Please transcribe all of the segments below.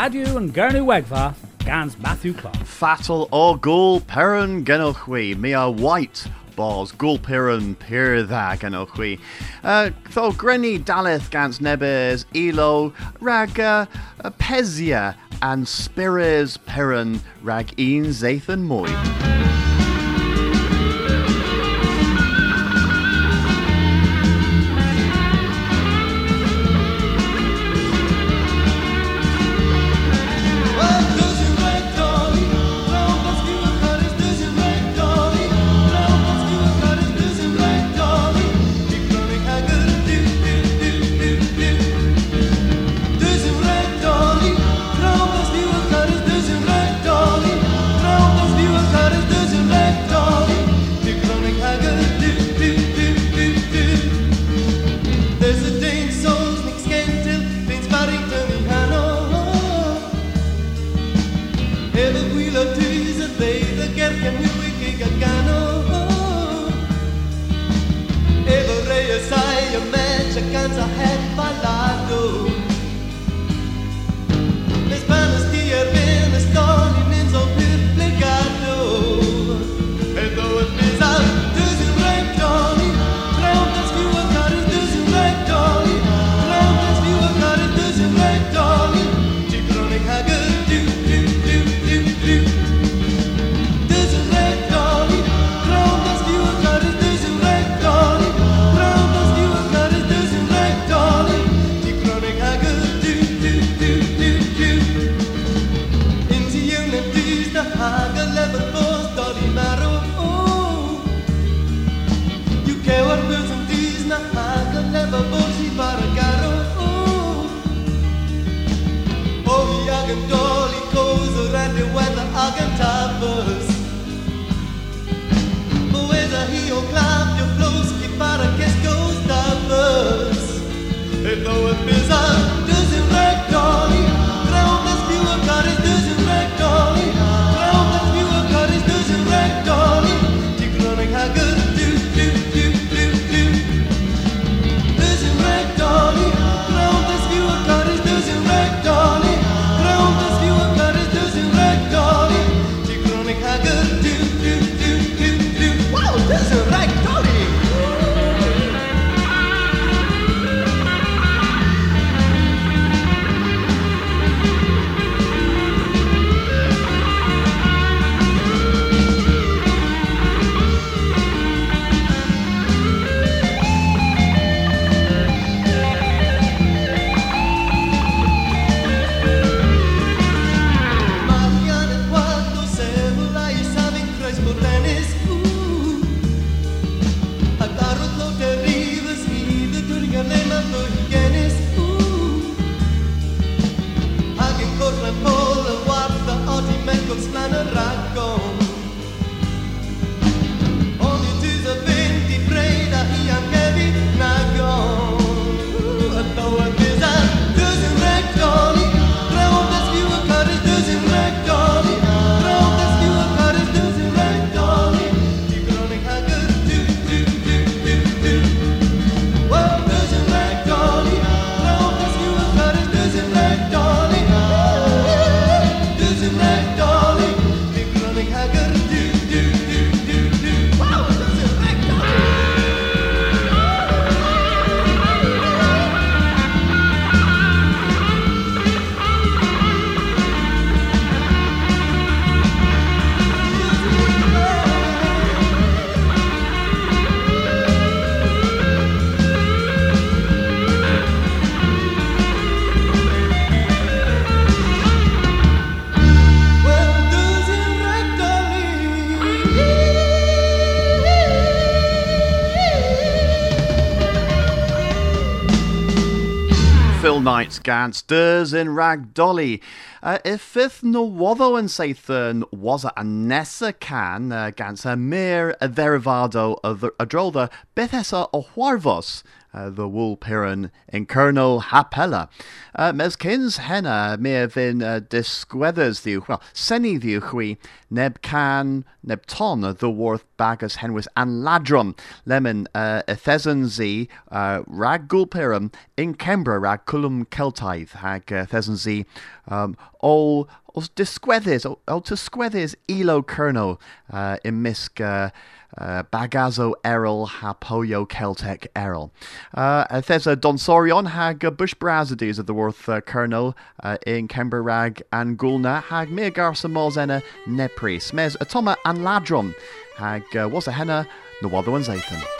Radio and Gernu Wegva, Gans Matthew Clark. Fatal or ghoul peron genochwi, mia white balls ghoul peron pir dha genochwi. Uh, tho grenny daleth gans nebes elo raga pezia and spires peron rag een zathan moi. Night Gans Durs in Rag Dolly. Uh, no waddo and Sathern was a Nessa can uh, Gans a mere a derivado of a drolda Bethesa o Huarvos uh, the wool piran in Colonel Hapella. Uh, mes kins henna me vin uh, disgwedders the well, seni the hui neb can neb ton the worth bagus henwis an ladron lemon uh, ethesonzi uh, rag in Kembra rag culum keltaith hag uh, thesonzi um, all os disgweddys, o, o to sgweddys elo colonel uh, in misg uh, uh, Bagazo Errol Hapoyo Celtic Errol. Uh, there's a Donsorion hag uh, Bush Brazides of the Worth uh, Colonel uh, in Kemberrag and Gulna hag Mir Garsa Mozena Nepri. Smes Atoma and Ladron hag uh, was a henna no other one's Athan.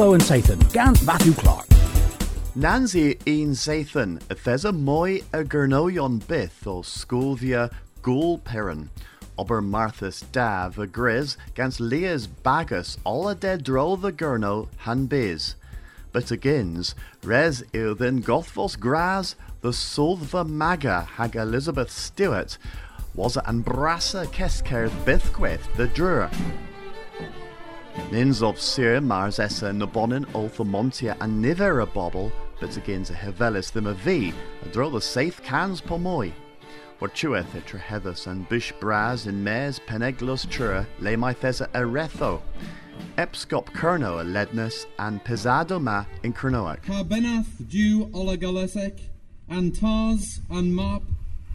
And Sathan, Gans Matthew Clark. Nancy een Zathan, Thesa moi a Gurnoyon bith o Scovia Ghoul Perrin. Ober Marthas Dav a Grizz gans Leas Bagus all a dead dro the Gurno han biz. But agins, res ilden Gothvos Graz, the Solva Maga hag Elizabeth Stewart, was an brassa kesker bithquith the drur. Nins of Sir Mars Essa Nabonin Ultha Montia and Nivera Bobble, but again to Hevelis them a V, a draw the safe cans pomoy. Or chueth e trehethus and bush bras in mes peneglos trura le maithesa eretho. Epscop kerno a lednus and pisado ma in kernoak. Ha benath Jew olagalesek, and tars and map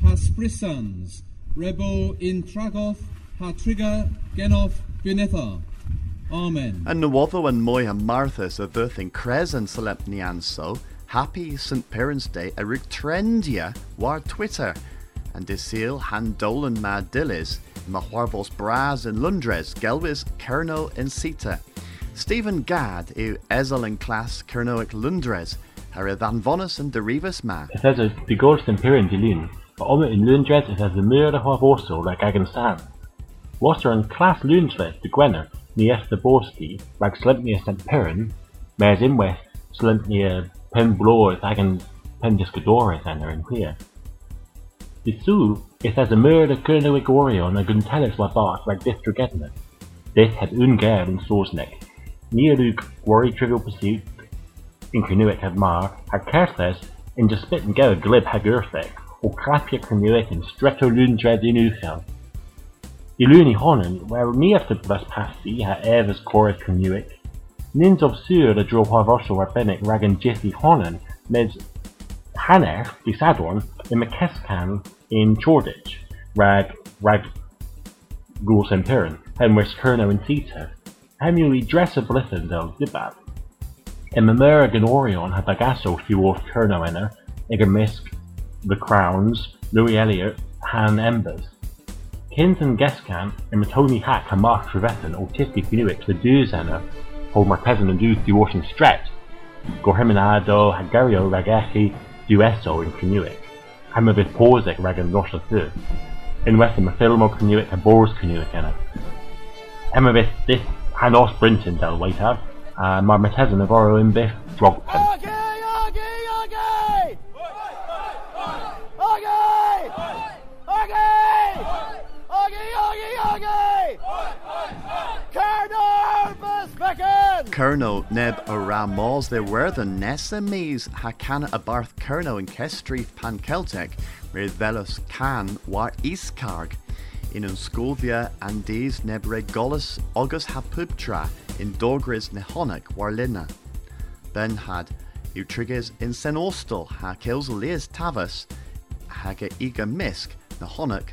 ha sprisans, rebo in tragoth ha trigger genoth gunetha. Amen. And Nawotho and Moya Marthas a birth in Cres and Solemnianso, happy St. Parents' Day a rig trendia war Twitter, and Disil Handolan ma Dillis, Mahwarvos Braz in Lundres, Gelvis Kerno in Sita. Stephen Gad u Ezel in class Kernoic Lundres, Harry Van Vonus and Derivus ma. Het is een begorst in Pirin de Lun, maar om in Lundres is het de muur of Vorsel like Agan Stan. Was er een klas Lundres de Gwenner, Nies de Borski, like Slimpnia St. Pirin, maar in West Slimpnia Pen Bloor Agan Pen Discadores en er in Queer. De Sul is as a muur de Kernoic Orion a Guntelis baas like District Etna. Dit het ungair in Sourceneck. Neerluk Worry Trivial Pursuit in Kernuic het maar, haar kerthes in de spit en go glib ha gurfek, o krapje Kernuic in stretto lundred in ufel. I luni honnen, waar ni efter best passi ha evers coret Kernuic, nins obsur de dro ha vorsel war benek ragan jiffy honnen, med hanner, di sadorn, in McKescan in Shoreditch, rag, rag, and Piran, and West Kerno in Theta, Hamuli dress a blithen del dibab. In Mamerigan Orion had Bagasso Hugh Kerno in her, Misk, The Crowns, Louis Elliot, Han Embers. Kins and Gescan, in Matoni Hack and Mark Trevethan, Autistic Inuit, the her, Homer Peasant and Dews the Ocean Stretch, Gorhiminado, Hagario, Ragashi, Dueso in Canuic. Hamavit Posek, Ragan Rosha Thu. In Western, Mathilmo Canuic, and Boris Canuic in her. Hamavit this Han Os Brinton del Waiter, and my Matezan of Oro Biff, Drogpen. Kerno neb a there were the Nesemes Hakana a Barth Kerno in Kestrif Pan Celtic, where Velus Can war Iskarg. In Unscovia and Dees Nebre Golis August Hapubtra in Dogris Nehonic war Lina. Ben had Utriges in Senostal ha kills Leas Tavas, Haga Iga Misk, Nehonic,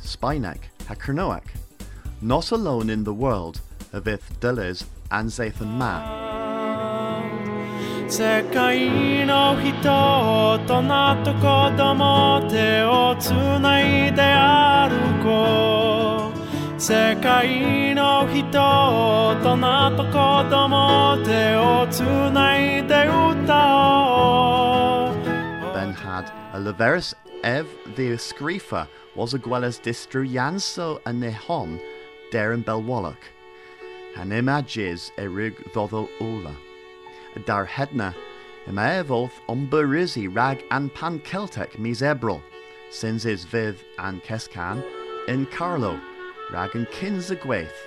Spinek, ha. Not alone in the world, Avith Dillis and Zathan Ma. 世界の人となと子供手をつないで歩こう世界の人となと子供手をつないで歌おう Ben had a leveris ev the Screefa was a gwellas distru Yanso a Nehon der in Belwallach. Han images e rig dhodol ula. Dar hedna im evoth umberizi rag an pan Celtic mis ebril, sins is viv an kescan in Carlo, rag an kins a gwaith.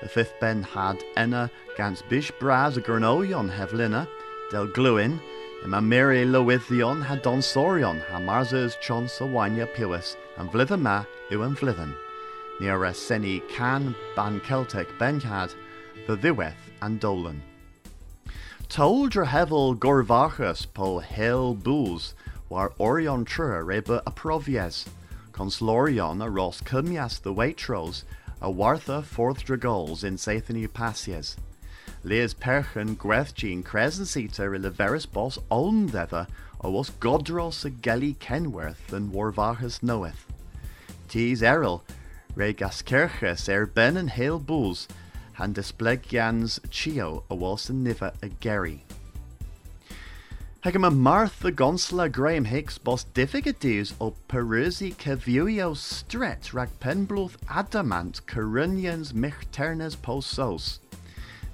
The fifth ben had enna gans bish braz a gurnoion hevlina, del gluin, Ima Mary Lowithion had Don Sorion, ha Marzes Chon Sawanya Pewis, and Vlithen ma u and Vlithen. Near a Seni Can Ban Celtic Ben had, the Ddiweth and Dolan. Toldra hevel gorvachas po hel bools, war Orion trur reba a provies, conslorion a ros cumias the waitros, a wartha fourth dragols in Sathany passies. Leas perchen gwethgin crescencita i leveris bos olmdeva o was godros a gelly kenworth than warvachas knoweth. Tis eril, re gaskerches er ben and hail bulls, han displegians chio a was niva a geri. Hegema Martha Gonsla Graham Hicks bos difficulties o Perusi Cavuio stret rag penbluth adamant Corunians michternes posos.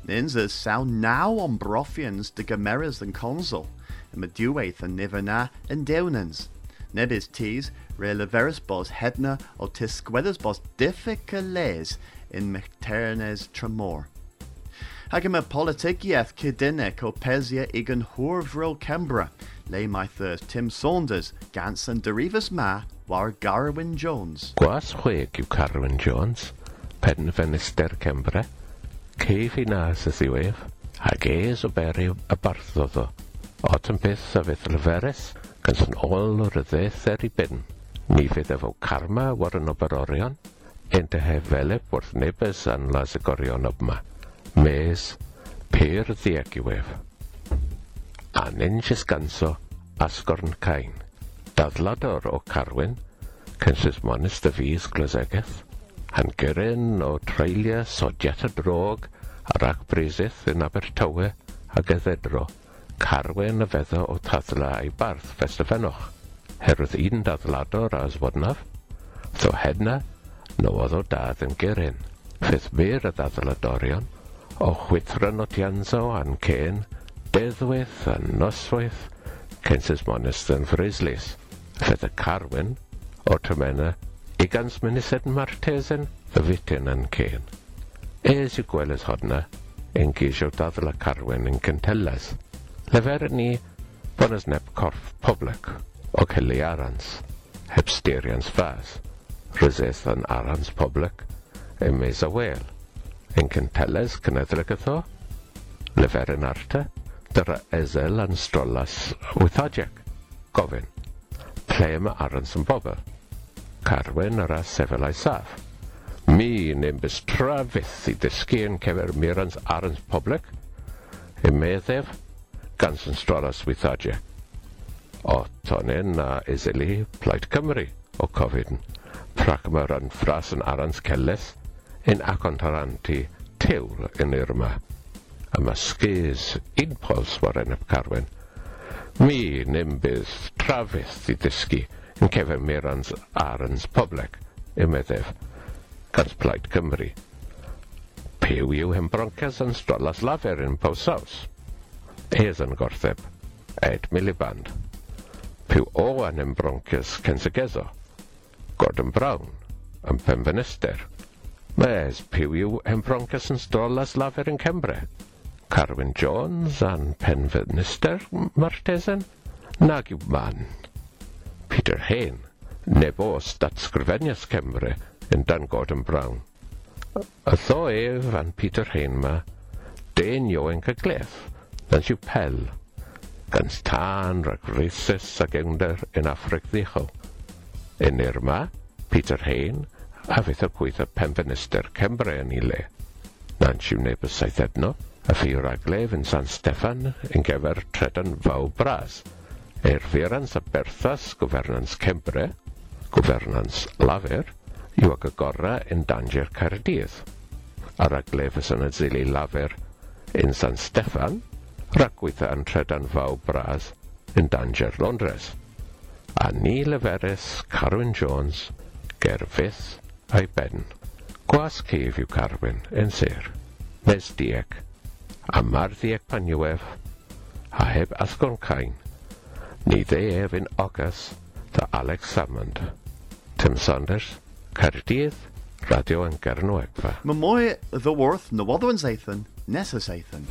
Ninzas sound now on brofians de gameras than consul, and meduath and nivana and deunans. Nebis tees re leveris bos hedna o tisquedas bos difficules in Mecternes tremor. Hag yma politigiaeth cydunec o pesia i gynhwrfrol Cambra, le my y Tim Saunders gans yn dyrifus ma war Garwin Jones. Gwas chweg yw Garwin Jones, pen fenister Cambra, ceif i nas y ddiwef, hag ees o beri y barthodd o. Ot yn byth a fydd lyferus, gans yn ôl o'r ryddeth er i bin. Ni fydd efo karma war yn oberorion, Ente hefelep wrth nebys yn las y gorion yma. Mes, pyr ddiag i wef. Anen ganso asgorn cain. Dadlador o Carwyn, Cynsus Monis Dyfys Glysegeth, Hangyryn o Treulia Sodiat y Drog ar ac Brisyth yn Abertawe ag Eddedro, Carwyn y fedda o taddla a'i barth Festafenoch, herwydd un daddlador a yswodnaf, Tho Hedna Nawodd o dad yn gyrun. Fydd byr y ddadladorion, o chwythron o Tianzo a'n cen, deddwyth a noswaith, Kensis yn Frislis. Fydd y carwyn o Trymena i gans Minised Martesen y fytyn yn cen. Es i gwelys hodna, yn gisio daddla carwyn yn cyntelas. Lefer ni bonas neb corff poblec, o Celi Arans, heb styrians fas. Rhysaethon Arans Poblwc yw Mesa Wales, yn Cynteles, Cynadra Gytho, Lefer yn Arta, dyra Ezel yn Strolas Wythodiac. Gofyn, ple mae Arans yn bobl? Carwen ar a saff. Mi ni'n bystra fyth i dysgu yn cefer Mirans Arans Poblwc, y meddef gan sy'n strolas wythadio. O tonen a isili Plaid Cymru o Cofidn. Rhacmar yn ffras yn arans celes, yn acon ond aranti tewl yn Irma. mae sgys un pols mor eneb Carwen. Mi nym bydd trafydd i ddysgu yn cefn Mirans Arans Poblec, y meddef, gans Plaid Cymru. Pew yw hem broncas yn strolas lafer yn Powsaws. Hes yn gortheb, Ed Miliband. Pew o yn hem broncas censegezo. Gordon Brown, yn Penfenyster. There's Pugh M. Broncos yn Stolas Lafer yn Cembre. Carwyn Jones a'n Penfenyster Martesen. Nag yw man. Peter Hain, neb o Statsgrifenius Cembre, yn Dan Gordon Brown. Y ddo ef a'n Peter Hain ma, den Iowen Cyglef, dan siw pel, gan stân rhag rhesus ag ewnder yn Affric ddichol yn Irma, Peter Hain, a fydd y gweithio penfenister Cembre yn ei le. Na'n siw neb y saith edno, a fi yw'r aglef yn San Steffan yn gyfer tredan faw bras. E'r fyrans a berthas gwfernans Cembre, gwfernans Lafer, yw ag agora yn danger Caerdydd. Ar aglef y San Adzili Lafer yn San Steffan, rhagweithio yn tredan faw bras yn danger Londres a ni leferus Carwyn Jones ger fyth a'i ben. Gwas cef yw Carwyn yn sir, nes dieg, a mar ddieg paniwef, a heb athgon cain, ni dde ef yn ogas da Alex Salmond. Tim Saunders, Caerdydd, Radio yn Gernwegfa. Mae mwy ddyworth newoddo yn seithyn, nes y seithyn.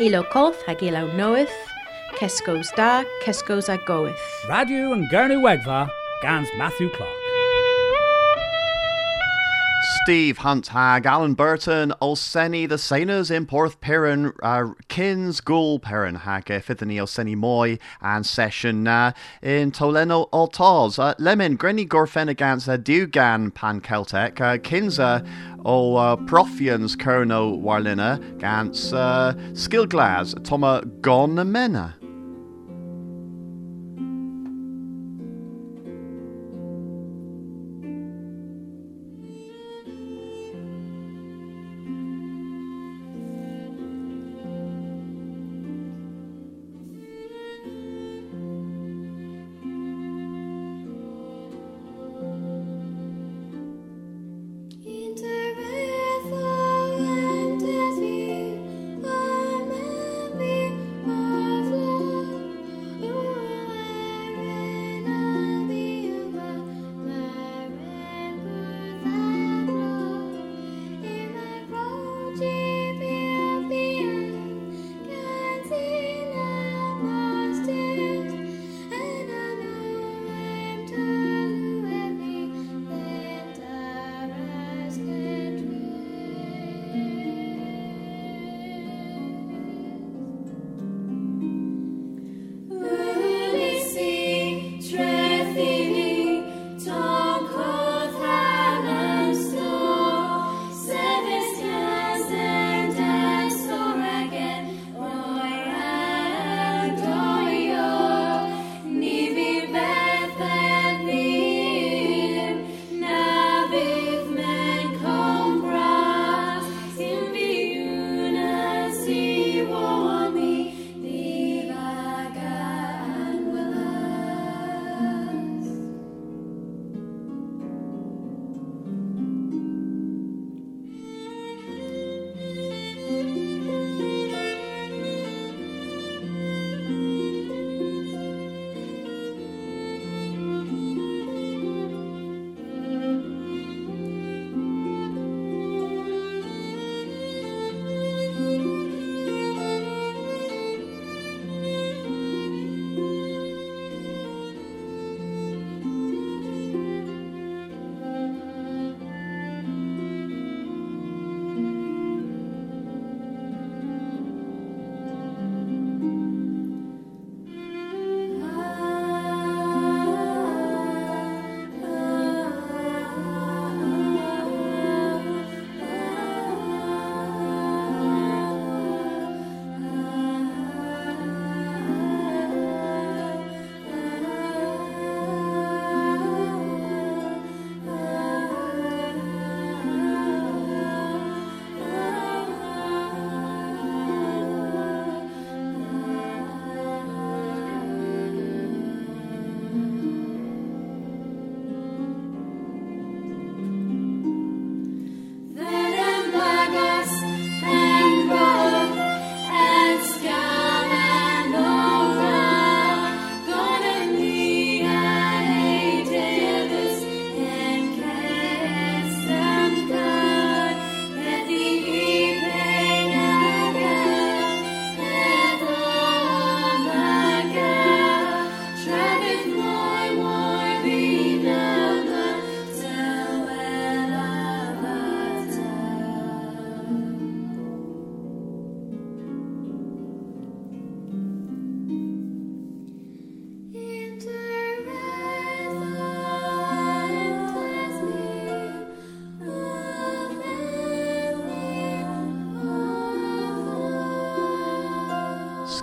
Ilo colf hag noeth, Keskos da, Keskos a goeth. Radio and Gurnu Wegva, Gans Matthew Clark. Steve Hunt Hag, Alan Burton, Olseni, the Sainers in Porth Perrin, uh, Kins Ghoul Perrin Hag, Fithani Olseni Moy, and Session uh, in Toleno Altaz. Uh, Lemon, Grenny Gorfen against uh, Dugan Pan Celtic, uh, Kinza o uh, Profians Kerno Warlina, against uh, Skillglass, Toma Gon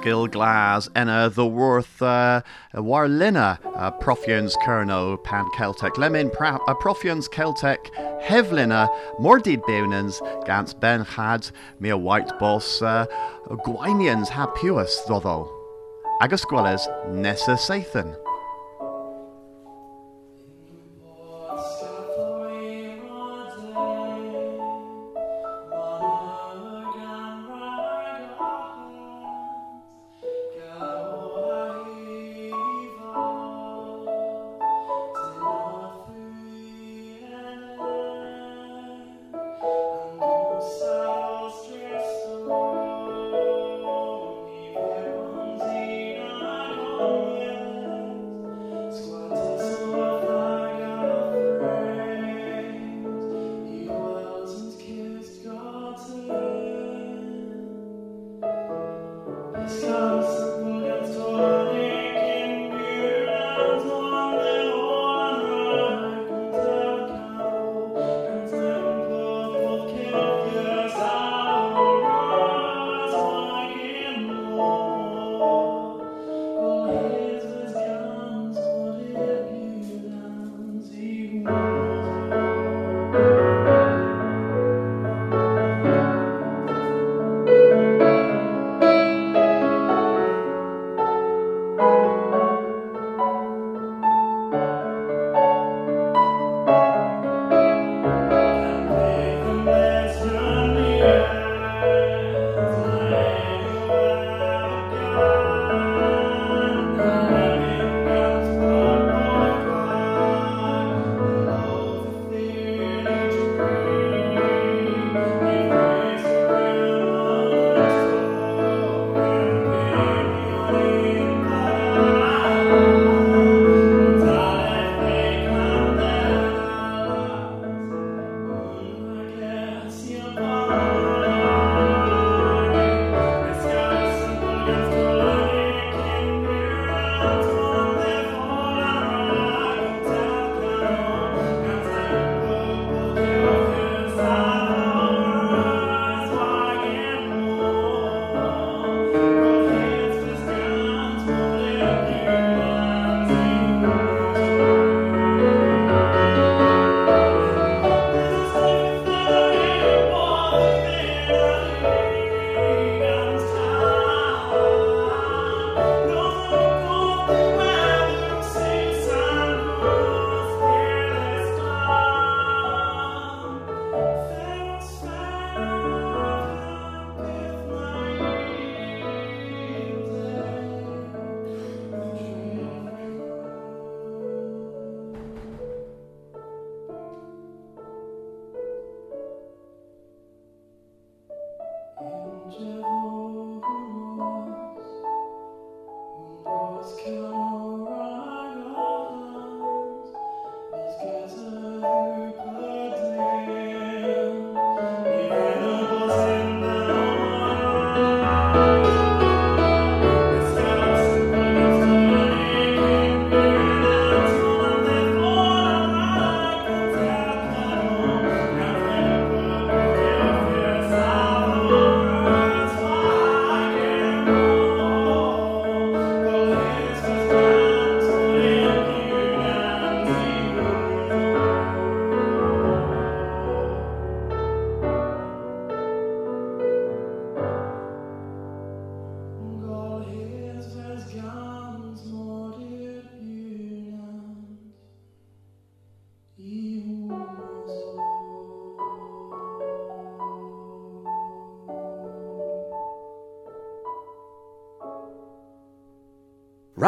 Skill Glas Enna the Worth uh, Warlina uh, Profians Kerno Pan Celtic Lemon pra- uh, Profians Celtic Hevlina Mordid Beunans Gans Ben Had Mia White Boss uh, Gwainians Ha Puis Doddo Agus Gwelles Nessa Sathan.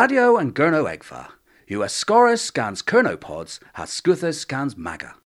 Radio and Gurno Egfa. US Scorus scans Kernopods has Scuthus scans Maga.